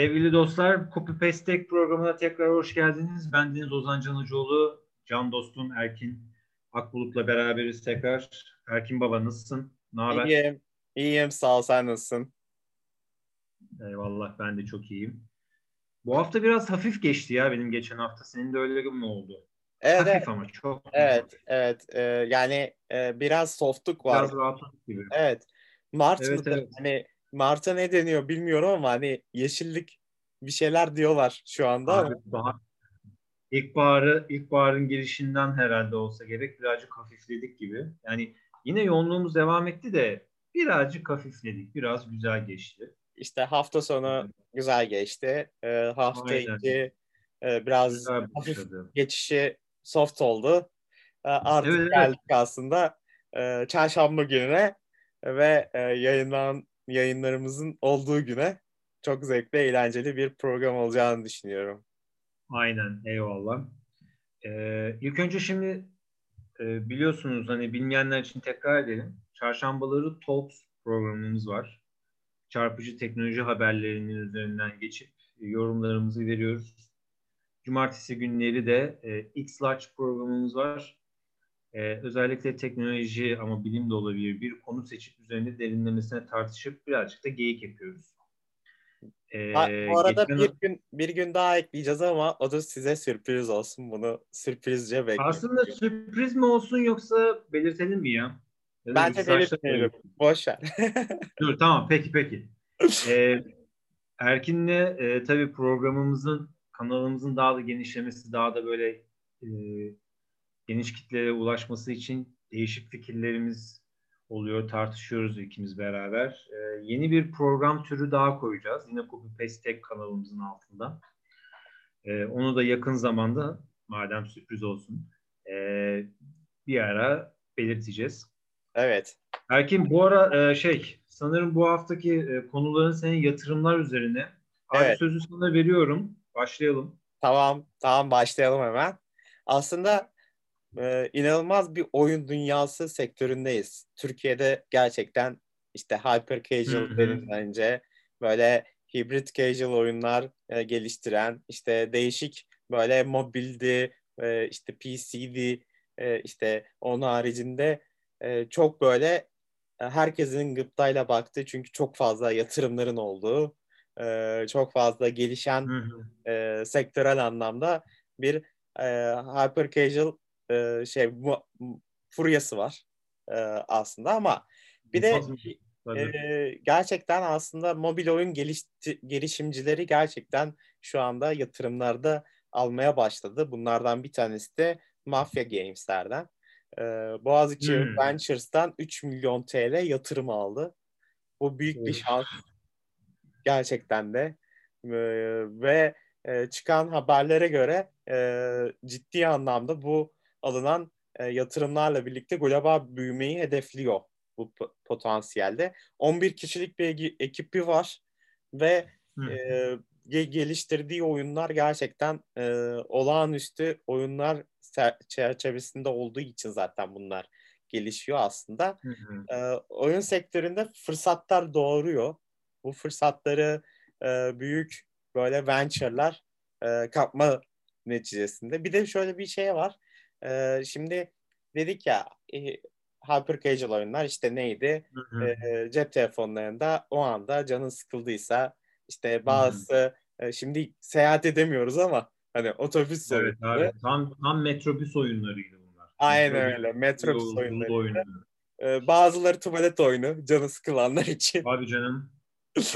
Sevgili dostlar, Copy Paste Tech programına tekrar hoş geldiniz. Ben Deniz Ozan Canıcıoğlu, can dostum Erkin Akbulut'la beraberiz tekrar. Erkin Baba nasılsın? Ne haber? İyiyim, iyiyim sağ ol. Sen nasılsın? Eyvallah, ben de çok iyiyim. Bu hafta biraz hafif geçti ya benim geçen hafta. Senin de öyle mi oldu? Evet, hafif evet. ama çok. Evet, evet. Ee, yani e, biraz softluk var. Biraz rahatlık gibi. Evet. Mart Evet, mıdır? evet. Hani Mart'a ne deniyor bilmiyorum ama hani yeşillik bir şeyler diyorlar şu anda Abi, bahar, ilkbaharı, ilkbaharın girişinden herhalde olsa gerek birazcık hafifledik gibi. Yani yine yoğunluğumuz devam etti de birazcık hafifledik. Biraz güzel geçti. işte hafta sonu güzel geçti. Ee, hafta Aynen. içi e, biraz Güzel hafif başladı. geçişi soft oldu. Ee, artık Evet, evet. geldik aslında e, çarşamba gününe ve e, yayınlan yayınlarımızın olduğu güne çok zevkli, eğlenceli bir program olacağını düşünüyorum. Aynen eyvallah. Ee, ilk önce şimdi e, biliyorsunuz hani bilmeyenler için tekrar edelim. Çarşambaları Talks programımız var. Çarpıcı teknoloji haberlerinin üzerinden geçip e, yorumlarımızı veriyoruz. Cumartesi günleri de e, X Large programımız var. E, özellikle teknoloji ama bilim de olabilir bir konu seçip üzerinde derinlemesine tartışıp birazcık da geyik yapıyoruz. E, Ha, bu arada geçen- bir gün bir gün daha ekleyeceğiz ama o da size sürpriz olsun. Bunu sürprizce bekleyin. Aslında sürpriz mi olsun yoksa belirtelim mi ya? Ya Bence belirtmeyelim. Boş ver. Dur tamam peki peki. Ee, Erkin'le e, tabii programımızın kanalımızın daha da genişlemesi daha da böyle e, geniş kitlere ulaşması için değişik fikirlerimiz oluyor. Tartışıyoruz ikimiz beraber. Ee, yeni bir program türü daha koyacağız. Yine Copy Paste kanalımızın altında. Ee, onu da yakın zamanda madem sürpriz olsun e, bir ara belirteceğiz. Evet. Erkin bu ara e, şey sanırım bu haftaki e, konuların senin yatırımlar üzerine. Abi Evet. sözü sana veriyorum. Başlayalım. Tamam, tamam başlayalım hemen. Aslında e, inanılmaz bir oyun dünyası sektöründeyiz. Türkiye'de gerçekten işte hyper casual hı. denilince böyle hibrit casual oyunlar e, geliştiren işte değişik böyle mobildi e, işte PC'di e, işte onun haricinde e, çok böyle e, herkesin gıptayla baktığı çünkü çok fazla yatırımların olduğu e, çok fazla gelişen Hı hı. e, sektörel anlamda bir e, hyper casual e, şey mu- furyası var e, aslında ama bir de e, gerçekten aslında mobil oyun gelişti, gelişimcileri gerçekten şu anda yatırımlarda almaya başladı. Bunlardan bir tanesi de Mafia Games'lerden. E, Boğaziçi Hmm. Ventures'tan 3 milyon TL yatırım aldı. Bu büyük bir şans gerçekten de. Ee, ve e, çıkan haberlere göre e, ciddi anlamda bu alınan e, yatırımlarla birlikte global büyümeyi hedefliyor bu po- potansiyelde. 11 kişilik bir ekibi var ve e, ge- geliştirdiği oyunlar gerçekten e, olağanüstü oyunlar çerçevesinde olduğu için zaten bunlar gelişiyor aslında Hı hı. e, oyun sektöründe fırsatlar doğuruyor. Bu fırsatları e, büyük böyle venture'lar e, kapma neticesinde. Bir de şöyle bir şey var. E, şimdi dedik ya e, hyper casual oyunlar işte neydi? Hı hı. E, cep telefonlarında o anda canın sıkıldıysa işte bazı e, şimdi seyahat edemiyoruz ama hani otobüs Evet oyunları. abi tam tam metrobüs oyunlarıydı bunlar. Aynen Metrobüs öyle. Metrobüs oyunları. oyunları. E, bazıları tuvalet oyunu canı sıkılanlar için. Abi canım.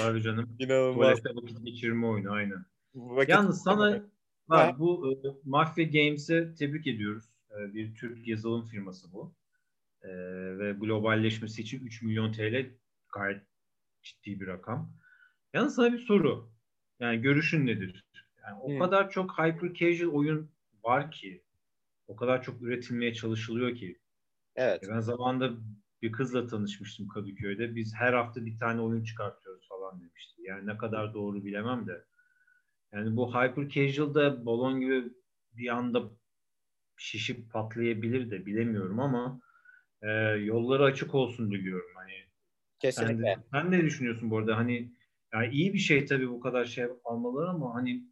Abi canım. İnanılmaz. Tuvalette vakit geçirme oyunu aynen. Vakit- Yalnız sana bak, bu e, Mafia Games'e tebrik ediyoruz. E, bir Türk yazılım firması bu. E, ve globalleşmesi için 3 milyon TL gayet ciddi bir rakam. Yalnız sana bir soru. Yani görüşün nedir? Yani o kadar çok hyper casual oyun var ki, o kadar çok üretilmeye çalışılıyor ki. Evet. E, Ben zamanında bir kızla tanışmıştım Kadıköy'de. Biz her hafta bir tane oyun çıkartıyoruz falan demişti. Yani ne kadar doğru bilemem de. Yani bu hyper casual'da balon gibi bir anda şişip patlayabilir de bilemiyorum ama e, yolları açık olsun diliyorum. Hani sen, Kesinlikle. de, sen ne düşünüyorsun bu arada? Hani Yani iyi bir şey tabii bu kadar şey almaları ama hani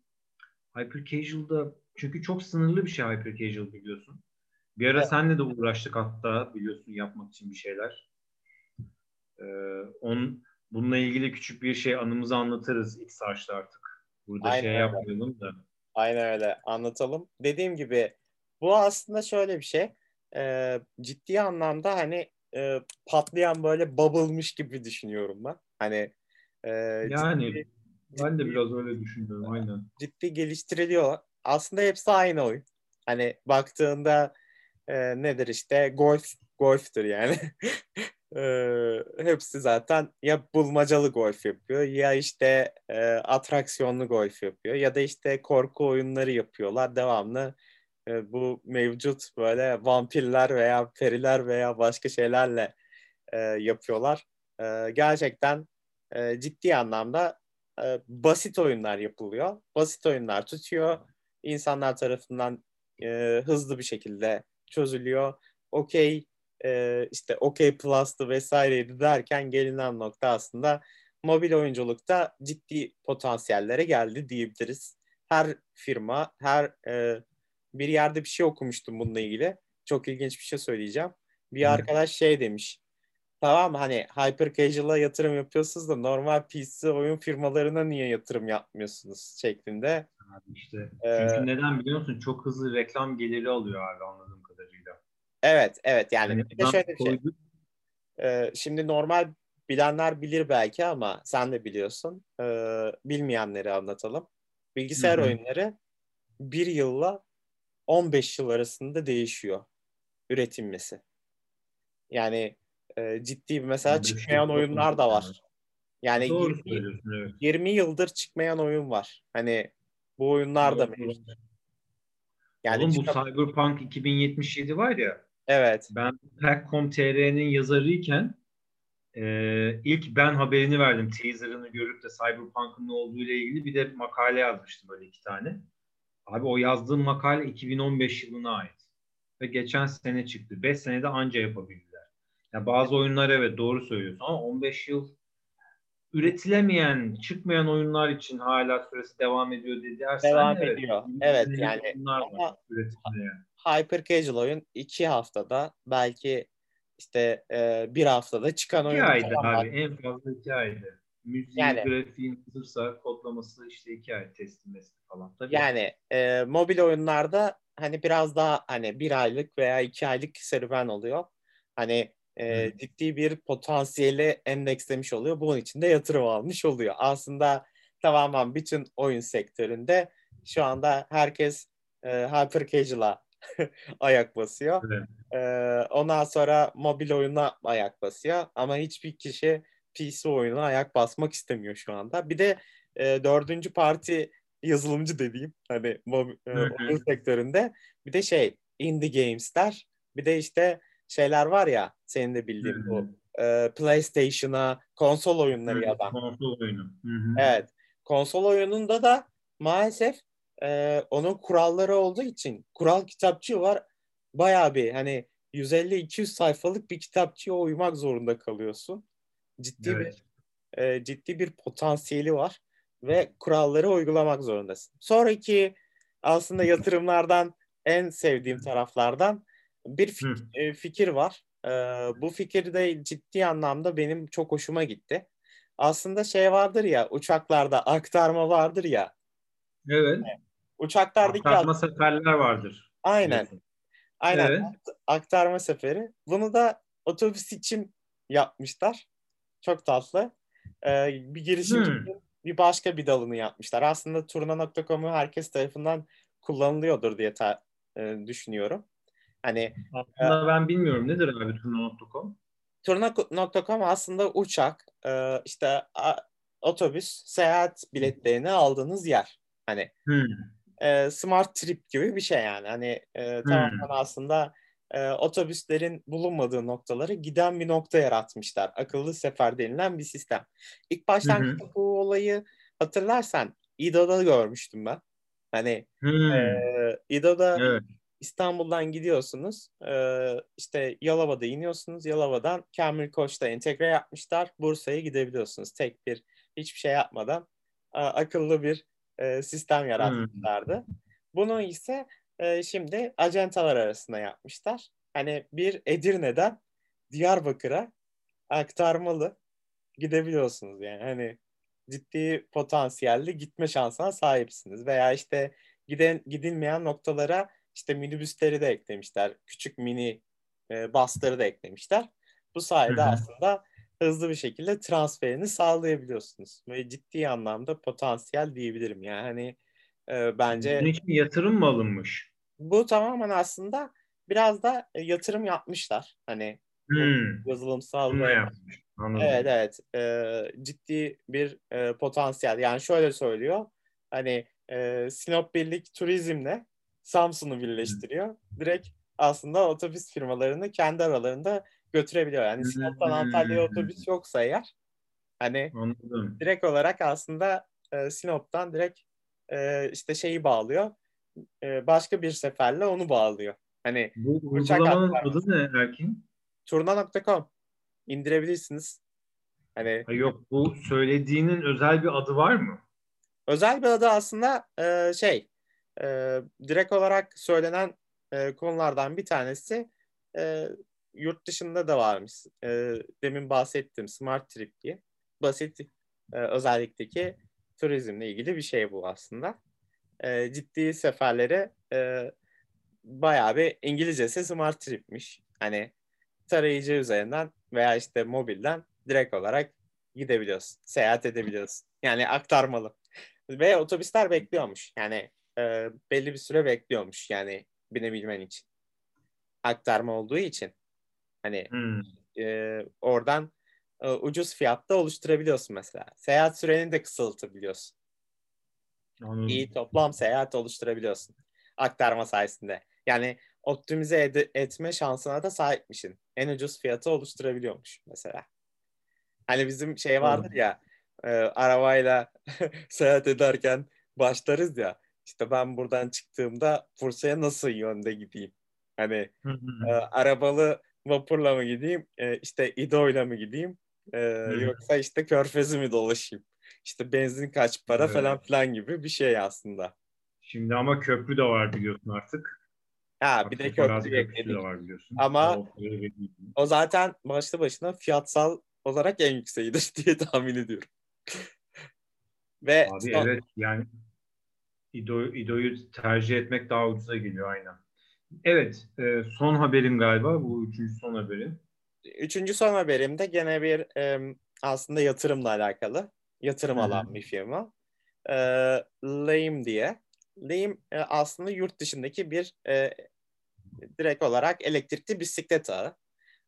hyper casual'da çünkü çok sınırlı bir şey hyper casual biliyorsun. Bir ara evet. senle de uğraştık hatta biliyorsun yapmak için bir şeyler. Ee, on, bununla ilgili küçük bir şey anımızı anlatırız ilk saçta artık. Burada Aynen şey öyle. yapmayalım da. Aynen öyle anlatalım. Dediğim gibi bu aslında şöyle bir şey. E, ciddi anlamda hani e, patlayan böyle bubble'mış gibi düşünüyorum ben. Hani e, yani ciddi, ben de biraz öyle düşünüyorum aynen. Ciddi geliştiriliyor. Aslında hepsi aynı oyun. Hani baktığında e, nedir işte golf golftür yani. e, hepsi zaten ya bulmacalı golf yapıyor ya işte e, atraksiyonlu golf yapıyor ya da işte korku oyunları yapıyorlar devamlı e, bu mevcut böyle vampirler veya periler veya başka şeylerle e, yapıyorlar. E, gerçekten e, ciddi anlamda e, basit oyunlar yapılıyor. Basit oyunlar tutuyor. İnsanlar tarafından e, hızlı bir şekilde çözülüyor. Okey e, işte okey plus'tı vesaireydi derken gelinen nokta aslında mobil oyunculukta ciddi potansiyellere geldi diyebiliriz. Her firma, her e, bir yerde bir şey okumuştum bununla ilgili. Çok ilginç bir şey söyleyeceğim. Bir Hı. arkadaş şey demiş. Tamam hani hyper casual'a yatırım yapıyorsunuz da normal PC oyun firmalarına niye yatırım yapmıyorsunuz şeklinde. Abi işte. Ee, Çünkü neden biliyor musun? Çok hızlı reklam geliri alıyor abi anladığım kadarıyla. Evet, evet yani, yani bir de şöyle bir şey. Ee, şimdi normal bilenler bilir belki ama sen de biliyorsun. Ee, bilmeyenleri anlatalım. Bilgisayar Hı-hı. oyunları bir yılla 15 yıl arasında değişiyor üretilmesi. Yani e, ciddi bir mesela çıkmayan oyunlar da var. Yani Doğru 20, evet. 20 yıldır çıkmayan oyun var. Hani bu oyunlar da mevcut. Yani Oğlum bu. Cyberpunk 2077 var ya. Evet. Ben Pack.com.tr'nin yazarıyken e, ilk ben haberini verdim. Teaser'ını görüp de Cyberpunk'ın ne olduğu ile ilgili bir de makale yazmıştım böyle iki tane. Abi o yazdığım makale 2015 yılına ait. Ve geçen sene çıktı. 5 senede anca yapabildiler. Yani bazı oyunlar evet doğru söylüyorsun ama 15 yıl üretilemeyen, çıkmayan oyunlar için hala süresi devam ediyor dedi. Devam evet, ediyor. Evet yani ama Hyper Casual oyun iki haftada belki işte e, bir haftada çıkan oyun. İki ayda abi en fazla iki ayda. Müziği, yani, grafiğin hazırsa kodlaması işte iki ay teslimesi falan. Tabii. Yani e, mobil oyunlarda hani biraz daha hani bir aylık veya iki aylık serüven oluyor. Hani e, hmm. ciddi bir potansiyeli endekslemiş oluyor. Bunun için de yatırım almış oluyor. Aslında tamamen bütün oyun sektöründe şu anda herkes e, hyper casual'a ayak basıyor. Evet. E, ondan sonra mobil oyuna ayak basıyor. Ama hiçbir kişi PC oyununa ayak basmak istemiyor şu anda. Bir de e, dördüncü parti yazılımcı dediğim hani mobil, e, oyun sektöründe bir de şey indie games'ler bir de işte şeyler var ya senin de bildiğin Hı-hı. bu e, PlayStation'a konsol oyunları Hı-hı. yapan. Konsol oyunu. Hı-hı. Evet. Konsol oyununda da maalesef e, onun kuralları olduğu için kural kitapçığı var. Bayağı bir hani 150-200 sayfalık bir kitapçıya uymak zorunda kalıyorsun. Ciddi evet. bir e, ciddi bir potansiyeli var ve kuralları uygulamak zorundasın. Sonraki aslında yatırımlardan en sevdiğim taraflardan bir fik- e, fikir var. E, bu fikir de ciddi anlamda benim çok hoşuma gitti. Aslında şey vardır ya uçaklarda aktarma vardır ya. Evet. Uçaklardaki aktarma seferler vardır. Aynen. Aynen. Evet. Aktarma seferi. Bunu da otobüs için yapmışlar. Çok tatlı. Ee, bir girişimcinin hmm. bir başka bir dalını yapmışlar. Aslında turna.com'u herkes tarafından kullanılıyordur diye ta- e, düşünüyorum. Hani aslında e, ben bilmiyorum nedir abi turna.com? Turna.com aslında uçak, e, işte a, otobüs, seyahat biletlerini aldığınız yer. Hani hmm. e, smart trip gibi bir şey yani. Hani e, hmm. tamamen aslında e, otobüslerin bulunmadığı noktaları giden bir nokta yaratmışlar. Akıllı sefer denilen bir sistem. İlk baştan bu olayı hatırlarsan İDO'da görmüştüm ben. Hani hmm. e, İDO'da evet. İstanbul'dan gidiyorsunuz. E, işte Yalova'da iniyorsunuz. Yalova'dan Kamil Koç'ta entegre yapmışlar. Bursa'ya gidebiliyorsunuz. Tek bir hiçbir şey yapmadan akıllı bir e, sistem yaratmışlardı. Hmm. Bunu ise e, şimdi acentalar arasında yapmışlar. Hani bir Edirne'den Diyarbakır'a aktarmalı gidebiliyorsunuz yani. Hani ciddi potansiyelli gitme şansına sahipsiniz. Veya işte giden gidilmeyen noktalara işte minibüsleri de eklemişler. Küçük mini e, basları da eklemişler. Bu sayede aslında hızlı bir şekilde transferini sağlayabiliyorsunuz. Böyle ciddi anlamda potansiyel diyebilirim. Yani hani e, bence... Bunun için yatırım mı alınmış? Bu tamamen aslında biraz da e, yatırım yapmışlar. Hani hmm. yazılımsal ve... yapmış. Anladım. Evet evet. E, ciddi bir e, potansiyel. Yani şöyle söylüyor. Hani e, Sinop Birlik Turizm'le Samsun'u birleştiriyor. Direkt aslında otobüs firmalarını kendi aralarında götürebiliyor. Yani Sinop'tan Antalya'ya otobüs yoksa eğer hani Anladım. direkt olarak aslında e, Sinop'tan direkt e, işte şeyi bağlıyor. E, başka bir seferle onu bağlıyor. Hani bu uygulamanın adı ne Erkin? Turna.com indirebilirsiniz. Hani ha yok bu söylediğinin özel bir adı var mı? Özel bir adı aslında e, şey e, direkt olarak söylenen e, konulardan bir tanesi e, yurt dışında da varmış. E, demin bahsettim Smart Trip diye. Basit e, özellikteki turizmle ilgili bir şey bu aslında. E, ciddi seferleri e, bayağı bir İngilizcesi Smart Trip'miş. Hani tarayıcı üzerinden veya işte mobilden direkt olarak gidebiliyorsun. Seyahat edebiliyorsun. Yani aktarmalı. Ve otobüsler bekliyormuş. Yani e, belli bir süre bekliyormuş. Yani binebilmen için. Aktarma olduğu için. Hani hmm. e, oradan e, ucuz fiyatta oluşturabiliyorsun mesela. Seyahat süreni de kısaltabiliyorsun. Anladım. İyi toplam seyahat oluşturabiliyorsun. Aktarma sayesinde. Yani optimize ed- etme şansına da sahipmişsin. En ucuz fiyatı oluşturabiliyormuş mesela. Hani bizim şey vardır ya e, arabayla seyahat ederken başlarız ya işte ben buradan çıktığımda Bursa'ya nasıl yönde gideyim? Hani e, arabalı vapurla mı gideyim? E, işte İdo'yla mı gideyim? E, yoksa işte Körfez'i mi dolaşayım? İşte benzin kaç para evet. falan filan gibi bir şey aslında. Şimdi ama köprü de var biliyorsun artık. Ha bir de köprü ekledik. De var biliyorsun. Ama o, o zaten başlı başına fiyatsal olarak en yükseğidir diye tahmin ediyorum. Ve Abi son... evet yani İdo, İdo'yu tercih etmek daha ucuza geliyor aynen. Evet e, son haberim galiba bu üçüncü son haberim. Üçüncü son haberim de gene bir e, aslında yatırımla alakalı. Yatırım Hı-hı. alan bir firma. E, Lame diye. Lame e, aslında yurt dışındaki bir e, direkt olarak elektrikli bisiklet ağı.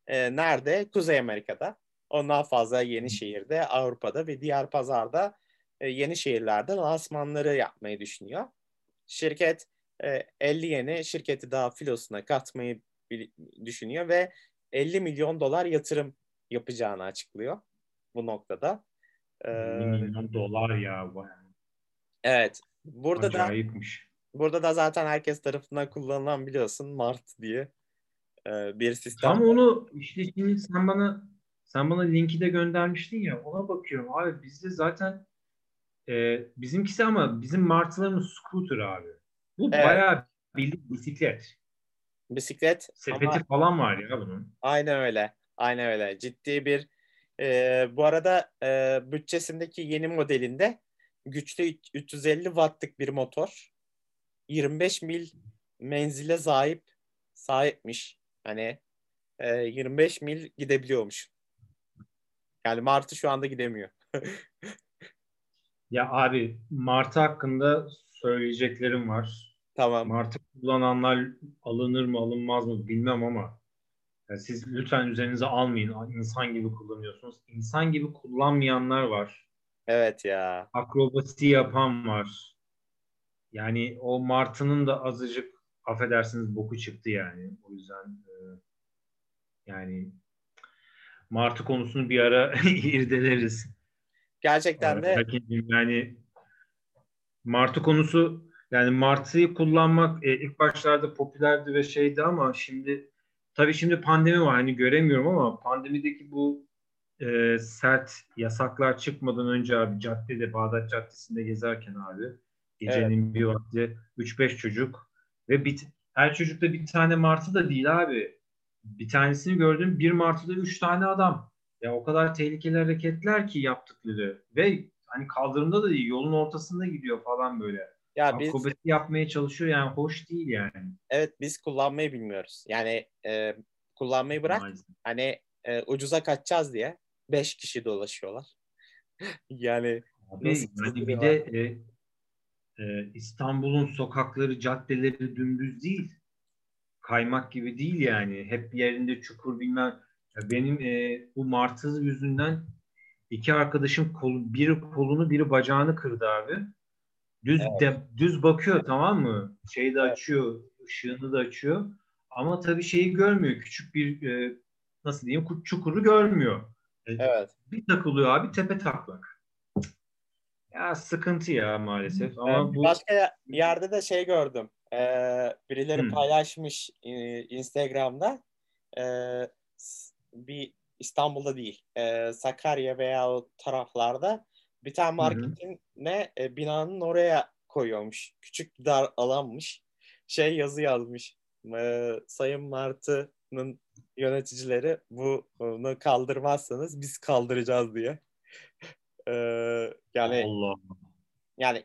E, nerede? Kuzey Amerika'da. Ondan fazla yeni şehirde, Avrupa'da ve diğer pazarda e, yeni şehirlerde lansmanları yapmayı düşünüyor. Şirket e, 50 yeni şirketi daha filosuna katmayı düşünüyor ve 50 milyon dolar yatırım yapacağını açıklıyor bu noktada. 50 ee, milyon dolar ya. Evet. Burada Acayipmiş. da burada da zaten herkes tarafından kullanılan biliyorsun Mart diye e, bir sistem. Tam onu işte şimdi sen bana sen bana linki de göndermiştin ya ona bakıyorum. Abi bizde zaten e, bizimkisi ama bizim martılarımız scooter abi. Bu evet. bayağı bildik bisiklet. Bisiklet. Sepeti ama... falan var ya bunun. Aynen öyle. Aynen öyle. Ciddi bir e, bu arada e, bütçesindeki yeni modelinde güçlü 350 wattlık bir motor 25 mil menzile sahip sahipmiş. Hani e, 25 mil gidebiliyormuş. Yani Martı şu anda gidemiyor. ya abi Martı hakkında söyleyeceklerim var. Tamam. Martı kullananlar alınır mı alınmaz mı bilmem ama yani siz lütfen üzerinize almayın. İnsan gibi kullanıyorsunuz. İnsan gibi kullanmayanlar var. Evet ya. Akrobasi yapan var. Yani o Martı'nın da azıcık affedersiniz boku çıktı yani. O yüzden e, yani Martı konusunu bir ara irdeleriz. Gerçekten de. Yani Martı konusu yani Martı'yı kullanmak e, ilk başlarda popülerdi ve şeydi ama şimdi tabii şimdi pandemi var hani göremiyorum ama pandemideki bu e, sert yasaklar çıkmadan önce abi caddede Bağdat Caddesi'nde gezerken abi gecenin evet. bir vakti 3-5 çocuk ve bir, her çocukta bir tane martı da değil abi. Bir tanesini gördüm bir martıda 3 tane adam. Ya o kadar tehlikeli hareketler ki yaptıkları ve hani kaldırımda da değil yolun ortasında gidiyor falan böyle. Ya biz yapmaya çalışıyor yani hoş değil yani. Evet biz kullanmayı bilmiyoruz. Yani e, kullanmayı bırak. Maalesef. Hani e, ucuza kaçacağız diye 5 kişi dolaşıyorlar. yani Abi, hani bir de e, e, İstanbul'un sokakları, caddeleri dümdüz değil. Kaymak gibi değil yani. Hep yerinde çukur bilmem. Ya benim e, bu martız yüzünden iki arkadaşım kolu, biri kolunu biri bacağını kırdı abi. Düz evet. de, düz bakıyor tamam mı? Şeyi de açıyor, ışığını da açıyor. Ama tabii şeyi görmüyor. Küçük bir e, nasıl diyeyim çukuru görmüyor. E, evet. Bir takılıyor abi tepe taklak. Ya sıkıntı ya maalesef. Ama evet, bu başka yerde de şey gördüm. Ee, birileri hmm. paylaşmış e, Instagram'da. Ee, bir İstanbul'da değil. E, Sakarya veya o taraflarda bir tane marketin ne e, binanın oraya koyuyormuş. Küçük bir dar alanmış. Şey yazı yazmış. E, Sayın Martı'nın yöneticileri bunu kaldırmazsanız biz kaldıracağız diye. E, yani Allah. yani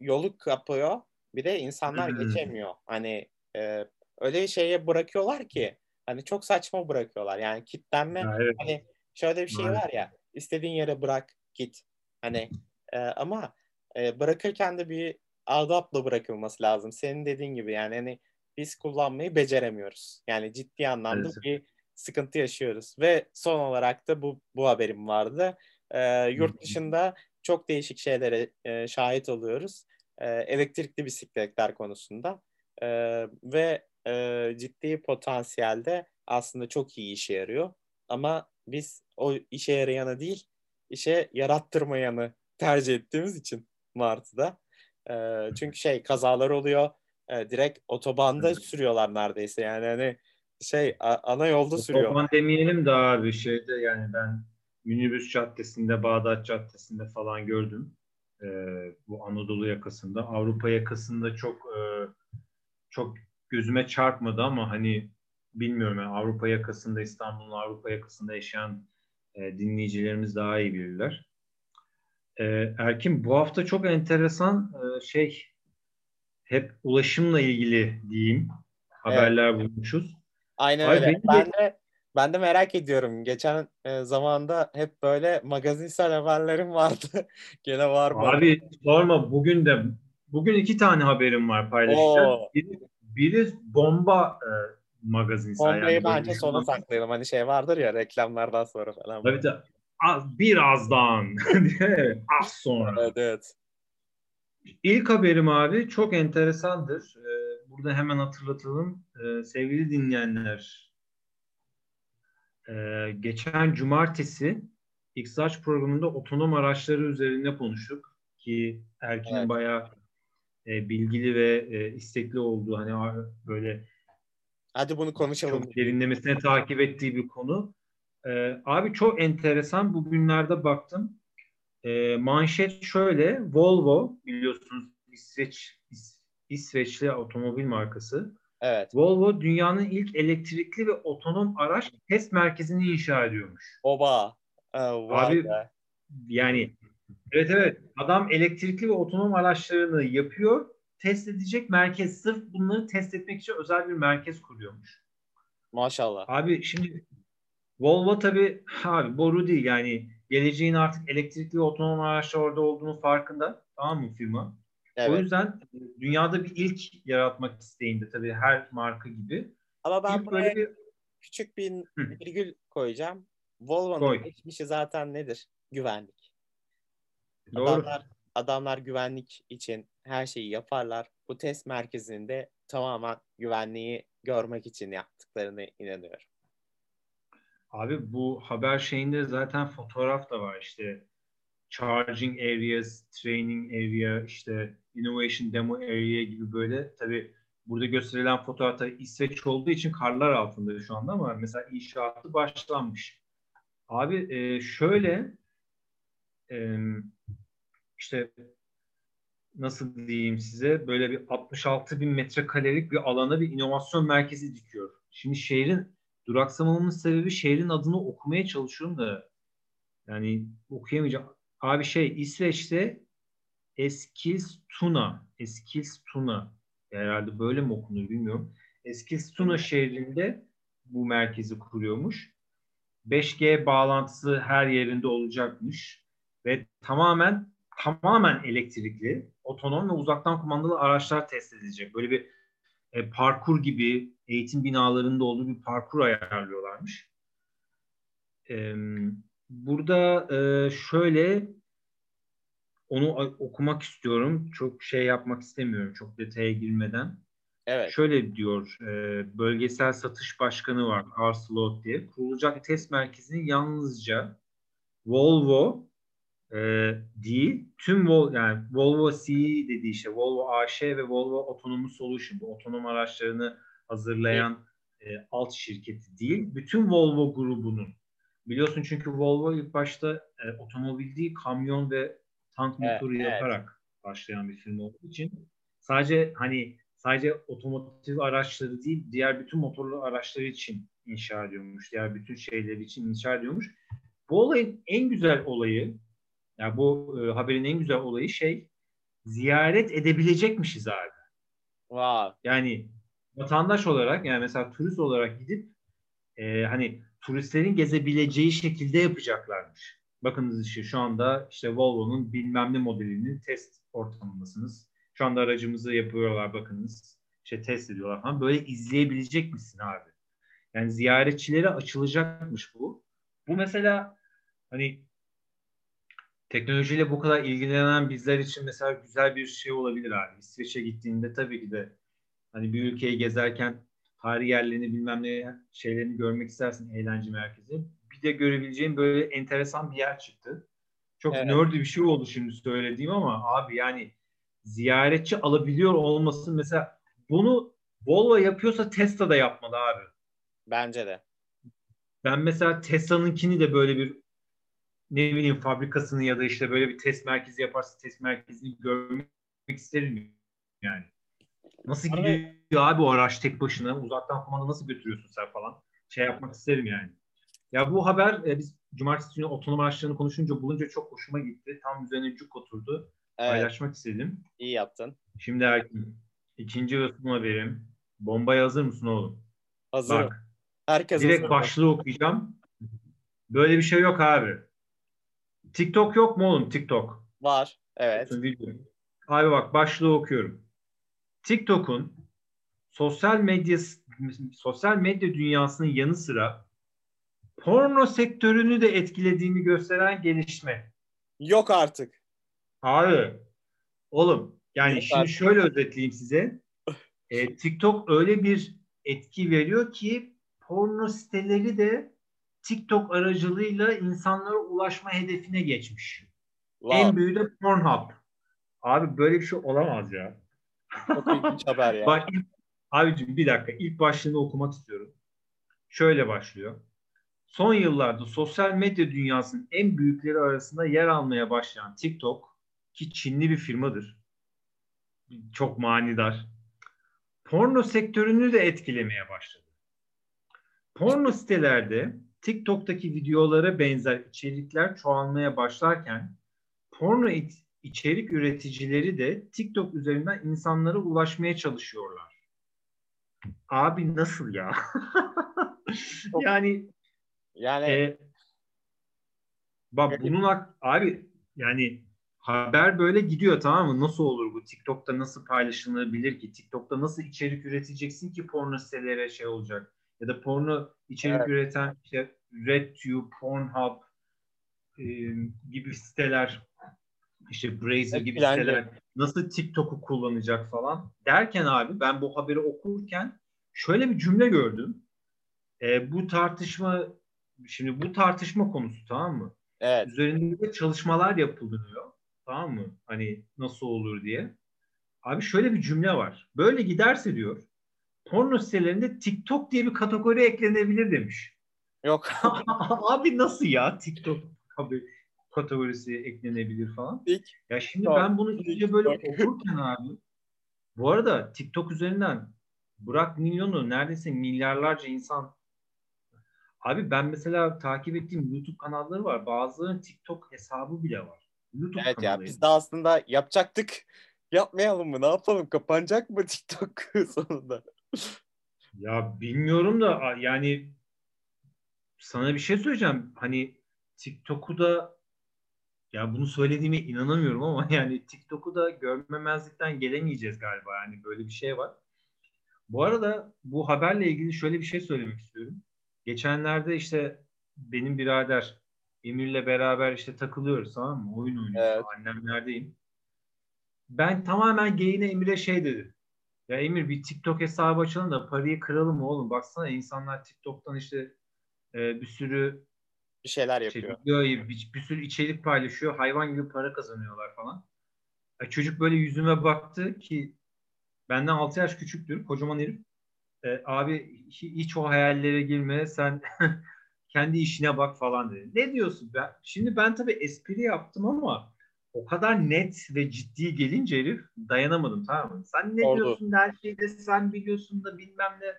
yolu kapıyor. Bir de insanlar geçemiyor. Hani e, öyle şeye bırakıyorlar ki hani çok saçma bırakıyorlar. Yani kitlenme ya, evet. hani şöyle bir şey var ya istediğin yere bırak git. Hani e, ama e, bırakırken de bir adapla bırakılması lazım. Senin dediğin gibi yani hani biz kullanmayı beceremiyoruz. Yani ciddi anlamda evet. bir sıkıntı yaşıyoruz. Ve son olarak da bu bu haberim vardı. E, yurt dışında çok değişik şeylere e, şahit oluyoruz. E, elektrikli bisikletler konusunda. E, ve e, ciddi potansiyelde aslında çok iyi işe yarıyor. Ama biz o işe yarayanı değil, işe yarattırmayanı tercih ettiğimiz için Martı'da. E, çünkü şey kazalar oluyor. E, direkt otobanda sürüyorlar neredeyse. Yani hani şey ana yolda sürüyor. Otoban demeyelim de abi şeyde yani ben minibüs caddesinde, Bağdat caddesinde falan gördüm. E, bu Anadolu yakasında. Avrupa yakasında çok e, çok gözüme çarpmadı ama hani bilmiyorum yani Avrupa yakasında, İstanbul'un Avrupa yakasında yaşayan e, dinleyicilerimiz daha iyi bilirler. E, Erkin bu hafta çok enteresan e, şey hep ulaşımla ilgili diyeyim haberler evet. bulmuşuz. Aynen Ay, öyle. Ben de... de ben de merak ediyorum. Geçen e, zamanda hep böyle magazinsel haberlerim vardı. Gene var mı? Abi sorma bugün de bugün iki tane haberim var paylaşacağım. Biri, biri bomba e, magazinsel. Bombayı yani bence sona saklayalım. Hani şey vardır ya reklamlardan sonra falan. Tabii tabii. Az, birazdan. Az sonra. Evet evet. İlk haberim abi çok enteresandır. Ee, burada hemen hatırlatalım. Ee, sevgili dinleyenler. Ee, geçen cumartesi XH programında otonom araçları üzerinde konuştuk. Ki Erkin'in evet. bayağı e, bilgili ve e, istekli olduğu hani böyle Hadi bunu konuşalım. Çok derinlemesine takip ettiği bir konu. Ee, abi çok enteresan. Bugünlerde baktım. Ee, manşet şöyle. Volvo biliyorsunuz İsveç İs, İsveçli otomobil markası. Evet. Volvo dünyanın ilk elektrikli ve otonom araç test merkezini inşa ediyormuş. Oba. Ee, abi be. yani evet evet adam elektrikli ve otonom araçlarını yapıyor test edecek merkez sırf bunları test etmek için özel bir merkez kuruyormuş. Maşallah. Abi şimdi Volvo tabii abi boru değil yani geleceğin artık elektrikli otonom araçlar orada olduğunu farkında. Tamam mı firma? Evet. O yüzden dünyada bir ilk yaratmak isteğinde tabii her marka gibi. Ama ben ilk böyle bir küçük bir virgül koyacağım. Volvo'nun Koy. geçmişi zaten nedir? Güvenlik. Doğru. Adamlar, adamlar güvenlik için her şeyi yaparlar. Bu test merkezinde tamamen güvenliği görmek için yaptıklarını inanıyorum. Abi bu haber şeyinde zaten fotoğraf da var işte charging areas, training area, işte innovation demo area gibi böyle tabi burada gösterilen fotoğrafta İsveç olduğu için karlar altında şu anda ama mesela inşaatı başlanmış. Abi e, şöyle e, işte nasıl diyeyim size böyle bir 66 bin metrekarelik bir alana bir inovasyon merkezi dikiyor. Şimdi şehrin duraksamamın sebebi şehrin adını okumaya çalışıyorum da yani okuyamayacağım. Abi şey İsveç'te Eskilstuna Eskilstuna herhalde böyle mi okunur bilmiyorum. Eskilstuna şehrinde bu merkezi kuruyormuş. 5G bağlantısı her yerinde olacakmış ve tamamen tamamen elektrikli, otonom ve uzaktan kumandalı araçlar test edilecek. Böyle bir e, parkur gibi eğitim binalarında olduğu bir parkur ayarlıyorlarmış. E, burada e, şöyle onu okumak istiyorum. Çok şey yapmak istemiyorum. Çok detaya girmeden. Evet. Şöyle diyor, e, bölgesel satış başkanı var, Arslot diye. Kurulacak test merkezinin yalnızca Volvo e, değil, tüm Vol yani Volvo CE dediği işte Volvo AŞ ve Volvo Autonomous Solution, bu otonom araçlarını hazırlayan e, alt şirketi değil, bütün Volvo grubunun. Biliyorsun çünkü Volvo ilk başta e, otomobil değil, kamyon ve tank evet, motoru evet. yaparak başlayan bir firma olduğu için sadece hani sadece otomotiv araçları değil diğer bütün motorlu araçları için inşa ediyormuş. Diğer bütün şeyler için inşa ediyormuş. Bu olayın en güzel olayı yani bu e, haberin en güzel olayı şey ziyaret edebilecekmişiz abi. Wow. Yani vatandaş olarak yani mesela turist olarak gidip e, hani turistlerin gezebileceği şekilde yapacaklarmış. Bakınız işte şu anda işte Volvo'nun bilmem ne modelinin test ortamındasınız. Şu anda aracımızı yapıyorlar bakınız. İşte test ediyorlar falan. Böyle izleyebilecek misin abi? Yani ziyaretçilere açılacakmış bu. Bu mesela hani teknolojiyle bu kadar ilgilenen bizler için mesela güzel bir şey olabilir abi. İsveç'e gittiğinde tabii ki de hani bir ülkeyi gezerken tarih yerlerini bilmem ne şeylerini görmek istersin eğlence merkezi. Bir de görebileceğin böyle enteresan bir yer çıktı. Çok evet. nerdy bir şey oldu şimdi söylediğim ama abi yani ziyaretçi alabiliyor olmasın mesela bunu Volvo yapıyorsa Tesla da yapmalı abi. Bence de. Ben mesela Tesla'nınkini de böyle bir ne bileyim fabrikasını ya da işte böyle bir test merkezi yaparsa test merkezini görmek isterim yani. Nasıl gidiyor abi o araç tek başına? Uzaktan kumanda nasıl götürüyorsun sen falan? Şey yapmak isterim yani. Ya bu haber e, biz cumartesi günü otonom araçlarını konuşunca bulunca çok hoşuma gitti. Tam üzerine cuk oturdu. Evet. Paylaşmak istedim. İyi yaptın. Şimdi Erkin. ikinci ve son haberim. Bombaya hazır mısın oğlum? Hazırım. Bak. Herkes direkt hazır. başlığı okuyacağım. Böyle bir şey yok abi. TikTok yok mu oğlum TikTok? Var. Evet. Abi bak başlığı okuyorum. TikTok'un sosyal medya sosyal medya dünyasının yanı sıra porno sektörünü de etkilediğini gösteren gelişme. Yok artık. Abi oğlum yani Yok şimdi artık. şöyle özetleyeyim size. E, TikTok öyle bir etki veriyor ki porno siteleri de TikTok aracılığıyla insanlara ulaşma hedefine geçmiş. Wow. En büyüğü de Pornhub. Abi böyle bir şey olamaz ya. Çok ilginç haber ya. Bak, abicim bir dakika ilk başlığını okumak istiyorum. Şöyle başlıyor. Son yıllarda sosyal medya dünyasının en büyükleri arasında yer almaya başlayan TikTok ki Çinli bir firmadır. Çok manidar. Porno sektörünü de etkilemeye başladı. Porno sitelerde TikTok'taki videolara benzer içerikler çoğalmaya başlarken porno içerik üreticileri de TikTok üzerinden insanlara ulaşmaya çalışıyorlar. Abi nasıl ya? yani yani e, bak bunun abi yani haber böyle gidiyor tamam mı? Nasıl olur bu? TikTok'ta nasıl paylaşılabilir ki? TikTok'ta nasıl içerik üreteceksin ki porno sitelere şey olacak? Ya da porno içerik evet. üreten işte RedTube, Pornhub e, gibi siteler işte Brazer gibi Etkilendi. siteler nasıl TikTok'u kullanacak falan derken abi ben bu haberi okurken şöyle bir cümle gördüm. E, bu tartışma şimdi bu tartışma konusu tamam mı? Evet. Üzerinde çalışmalar yapılıyor. Tamam mı? Hani nasıl olur diye. Abi şöyle bir cümle var. Böyle giderse diyor porno sitelerinde TikTok diye bir kategori eklenebilir demiş. Yok. abi nasıl ya TikTok abi kategorisi eklenebilir falan. İlk, Ya şimdi Tamam. ben bunu iyice böyle okurken abi bu arada TikTok üzerinden bırak milyonu neredeyse milyarlarca insan abi ben mesela takip ettiğim YouTube kanalları var. Bazılarının TikTok hesabı bile var. YouTube evet ya biz de aslında yapacaktık. Yapmayalım mı? Ne yapalım? Kapanacak mı TikTok sonunda? Ya bilmiyorum da yani sana bir şey söyleyeceğim. Hani TikTok'u da ya bunu söylediğime inanamıyorum ama yani TikTok'u da görmemezlikten gelemeyeceğiz galiba. Yani böyle bir şey var. Bu arada bu haberle ilgili şöyle bir şey söylemek istiyorum. Geçenlerde işte benim birader Emir'le beraber işte takılıyoruz tamam mı? Oyun oynuyoruz. Evet. Annemlerdeyim. Ben tamamen geyine Emir'e şey dedim. Ya Emir bir TikTok hesabı açalım da parayı kıralım oğlum. Baksana insanlar TikTok'tan işte e, bir sürü Bir şeyler şey, yapıyor. videoyu, bir, bir sürü içerik paylaşıyor. Hayvan gibi para kazanıyorlar falan. E, çocuk böyle yüzüme baktı ki benden 6 yaş küçüktür. Kocaman herif. E, abi hi- hiç o hayallere girme. Sen kendi işine bak falan dedi. Ne diyorsun? Ben, şimdi ben tabii espri yaptım ama o kadar net ve ciddi gelince herif dayanamadım tamam mı? Sen ne Oldu. diyorsun her şeyde sen biliyorsun da bilmem ne.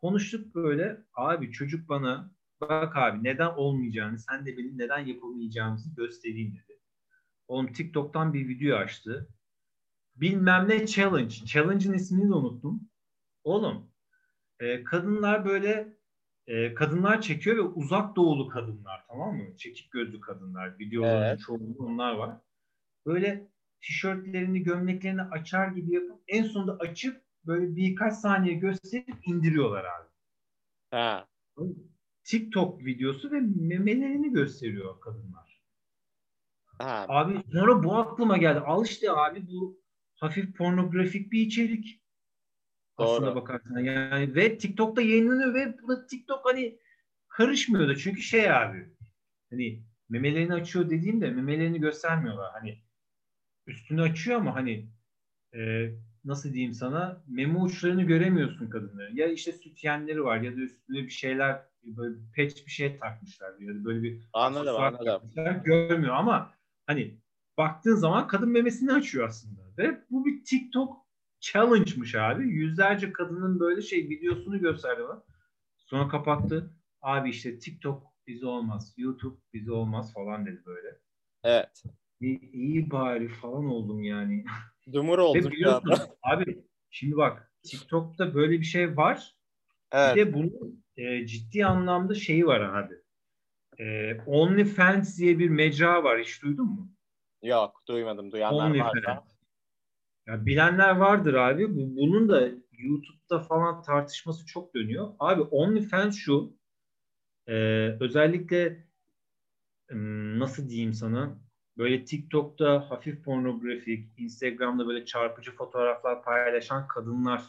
Konuştuk böyle. Abi çocuk bana bak abi neden olmayacağını sen de benim neden yapamayacağımızı göstereyim dedi. Oğlum TikTok'tan bir video açtı. Bilmem ne challenge. Challenge'ın ismini de unuttum. Oğlum e, kadınlar böyle e, kadınlar çekiyor ve uzak doğulu kadınlar tamam mı? Çekik gözlü kadınlar. Videoların Evet. çoğunluğu onlar var. Böyle tişörtlerini, gömleklerini açar gibi yapıp en sonunda açıp böyle birkaç saniye gösterip indiriyorlar abi. Ha. TikTok videosu ve memelerini gösteriyor kadınlar. Ha. Abi sonra bu aklıma geldi. Al işte abi bu hafif pornografik bir içerik. Aslına Doğru. bakarsan yani ve TikTok'ta yayınlanıyor ve buna TikTok hani karışmıyordu. Çünkü şey abi hani memelerini açıyor dediğimde memelerini göstermiyorlar. Hani üstünü açıyor ama hani e, nasıl diyeyim sana meme uçlarını göremiyorsun kadınların. Ya işte sütyenleri var ya da üstüne bir şeyler böyle peç bir şey takmışlar ya da böyle bir Anladım anladım. görmüyor ama hani baktığın zaman kadın memesini açıyor aslında. Ve bu bir TikTok challenge'mış abi. Yüzlerce kadının böyle şey videosunu gösterdi bana. Sonra kapattı. Abi işte TikTok bizi olmaz. YouTube bizi olmaz falan dedi böyle. Evet. İyi, iyi bari falan oldum yani. Dumur Ve olduk ya. abi şimdi bak TikTok'ta böyle bir şey var. Bir Evet. de bunun e, ciddi anlamda şeyi var abi. E, OnlyFans diye bir mecra var. Hiç duydun mu? Yok duymadım. Duyanlar OnlyFans. varsa. Ya bilenler vardır abi. Bu, bunun da YouTube'da falan tartışması çok dönüyor. Abi OnlyFans şu. e, özellikle nasıl diyeyim sana? Böyle TikTok'ta hafif pornografik, Instagram'da böyle çarpıcı fotoğraflar paylaşan kadınlar,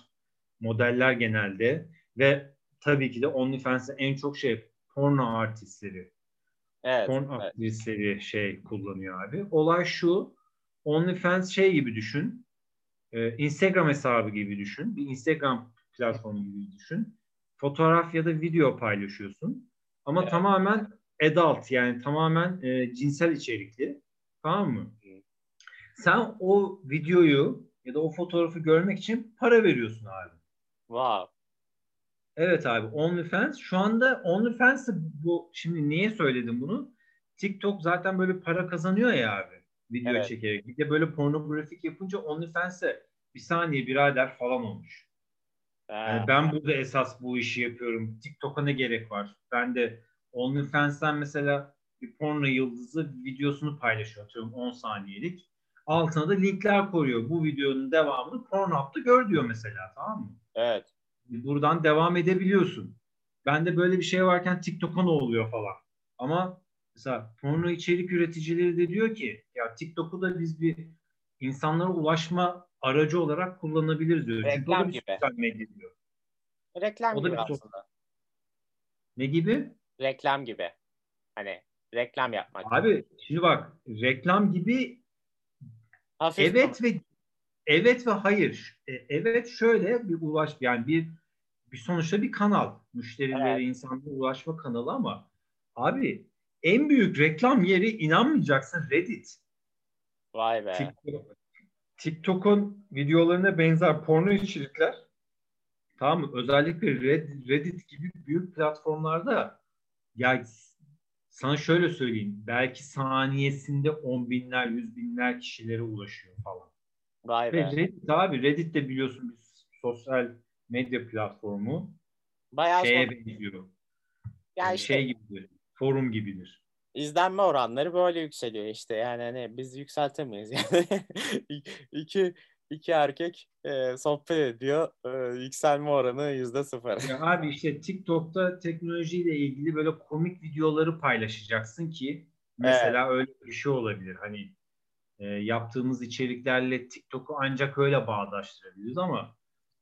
modeller genelde ve tabii ki de OnlyFans'te en çok şey porno artistleri Evet. porn evet. aktrisleri şey kullanıyor abi. Olay şu. OnlyFans şey gibi düşün. Ee, Instagram hesabı gibi düşün. Bir Instagram platformu gibi düşün. Fotoğraf ya da video paylaşıyorsun. Ama Evet. tamamen adult yani tamamen e, cinsel içerikli. Tamam mı? Hı. Sen o videoyu ya da o fotoğrafı görmek için para veriyorsun abi. Wow. Evet abi OnlyFans şu anda OnlyFans bu şimdi niye söyledim bunu? TikTok zaten böyle para kazanıyor ya abi video Evet. çekerek. Bir de böyle pornografik yapınca OnlyFans'e bir saniye birader falan olmuş. Ha. Yani ben burada esas bu işi yapıyorum. TikTok'a ne gerek var? Ben de OnlyFans'ten mesela bir porno yıldızı videosunu paylaşıyor atıyorum 10 saniyelik. Altına da linkler koyuyor. Bu videonun devamını Pornhub'da gör diyor mesela tamam mı? Evet. buradan devam edebiliyorsun. Ben de böyle bir şey varken TikTok'a ne oluyor falan. Ama mesela porno içerik üreticileri de diyor ki ya TikTok'u da biz bir insanlara ulaşma aracı olarak kullanabiliriz diyor. Çünkü o da Reklam bir gibi. sosyal medya diyor. Reklam O da gibi bir aslında. Ne gibi? Reklam gibi. Hani reklam yapmak. Abi şimdi bak reklam gibi Hafif evet ve evet ve hayır. E, Evet şöyle bir ulaş yani bir bir sonuçta bir kanal. Müşterilere, evet. insanlara ulaşma kanalı ama abi en büyük reklam yeri inanmayacaksın Reddit. Vay be. TikTok, TikTok'un videolarına benzer porno içerikler tamam mı? Özellikle Reddit gibi büyük platformlarda ya sana şöyle söyleyeyim. Belki saniyesinde on binler, yüz binler kişilere ulaşıyor falan. Vay be. Ve Reddit abi Reddit de biliyorsun bir sosyal medya platformu. Bayağı şeye sonra... benziyor. Ya yani işte, şey gibidir. Forum gibidir. İzlenme oranları böyle yükseliyor işte. Yani hani biz yükseltemeyiz yani. iki iki erkek e, sohbet ediyor. E, yükselme oranı yüzde sıfır. Ya abi işte TikTok'ta teknolojiyle ilgili böyle komik videoları paylaşacaksın ki mesela evet. öyle bir şey olabilir. Hani e, yaptığımız içeriklerle TikTok'u ancak öyle bağdaştırabiliriz ama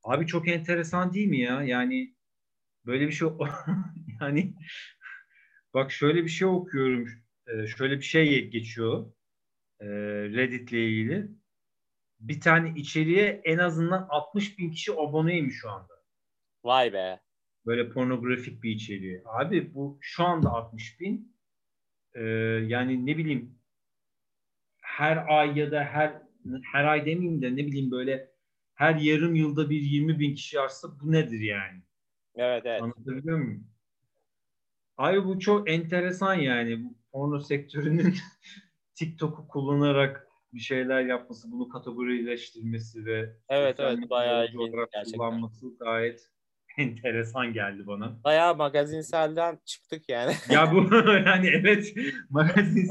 abi çok enteresan değil mi ya? Yani böyle bir şey yani bak şöyle bir şey okuyorum. E, şöyle bir şey geçiyor. E, Reddit'le ilgili bir tane içeriye en azından 60 bin kişi aboneymiş şu anda. Vay be. Böyle pornografik bir içeriğe. Abi bu şu anda 60 bin. Ee, yani ne bileyim her ay ya da her her ay demeyeyim de ne bileyim böyle her yarım yılda bir 20 bin kişi artsa bu nedir yani? Evet evet. Anlatabiliyor muyum? Abi bu çok enteresan yani. Bu porno sektörünün TikTok'u kullanarak bir şeyler yapması, bunu kategorileştirmesi ve evet evet bayağı ilginç kullanması gayet enteresan geldi bana. Bayağı magazinselden çıktık yani. ya bu yani evet magazin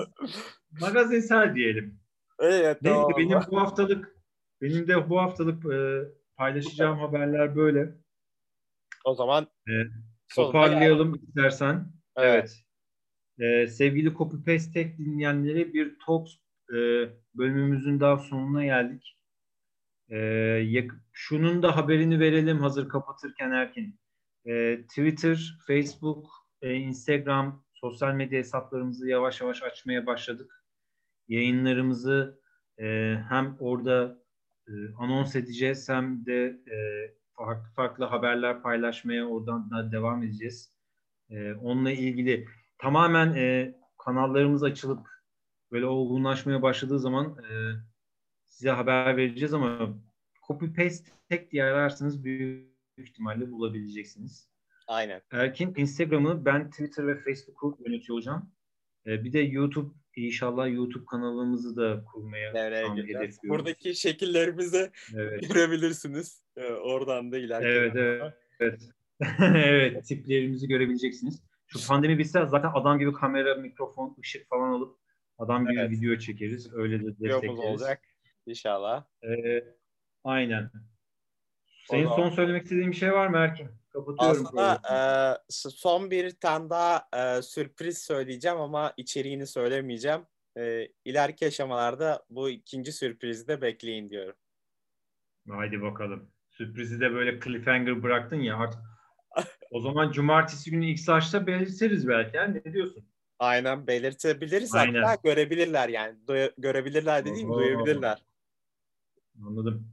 magazinsel diyelim. Evet Neyse tamam. benim bu haftalık benim de bu haftalık e, paylaşacağım haberler böyle. O zaman e, toparlayalım istersen. Evet. evet. E, sevgili Copy Paste Tech dinleyenleri bir Talks e, bölümümüzün daha sonuna geldik. E, şunun da haberini verelim hazır kapatırken Erkin. E, Twitter, Facebook, e, Instagram sosyal medya hesaplarımızı yavaş yavaş açmaya başladık. Yayınlarımızı e, hem orada e, anons edeceğiz hem de e, farklı farklı haberler paylaşmaya oradan da devam edeceğiz. E, onunla ilgili tamamen e, kanallarımız açılıp böyle olgunlaşmaya başladığı zaman e, size haber vereceğiz ama copy paste tek diye ararsanız büyük ihtimalle bulabileceksiniz. Aynen. Erkin Instagram'ı ben Twitter ve Facebook'u yönetiyor olacağım. Ee, bir de YouTube inşallah YouTube kanalımızı da kurmaya hedefliyoruz. Buradaki şekillerimizi evet. görebilirsiniz. Ee, oradan da ilerleyelim. Evet, evet. Evet. evet, tiplerimizi görebileceksiniz. Şu pandemi bitse zaten adam gibi kamera, mikrofon, ışık falan alıp Adam gibi evet. video çekeriz. Öyle de destekleriz. olacak inşallah. Ee, aynen. Senin son söylemek istediğin bir şey var mı Erkin? Kapatıyorum. Aslında e, son bir tane daha e, sürpriz söyleyeceğim ama içeriğini söylemeyeceğim. E, ileriki aşamalarda bu ikinci sürprizi de bekleyin diyorum. Haydi bakalım. Sürprizi de böyle cliffhanger bıraktın ya artık. o zaman cumartesi günü ilk saçta belirtiriz belki. Yani. Ne diyorsun? Aynen belirtebiliriz Aynen. hatta görebilirler yani. Du- görebilirler dediğim Oo. duyabilirler. Anladım.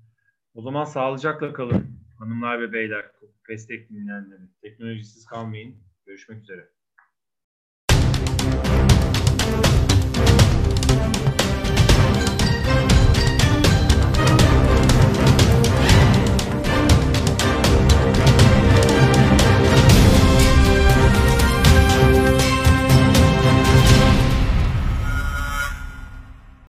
O zaman sağlıcakla kalın hanımlar ve beyler. Destek dinleyenleri. Teknolojisiz kalmayın. Görüşmek üzere.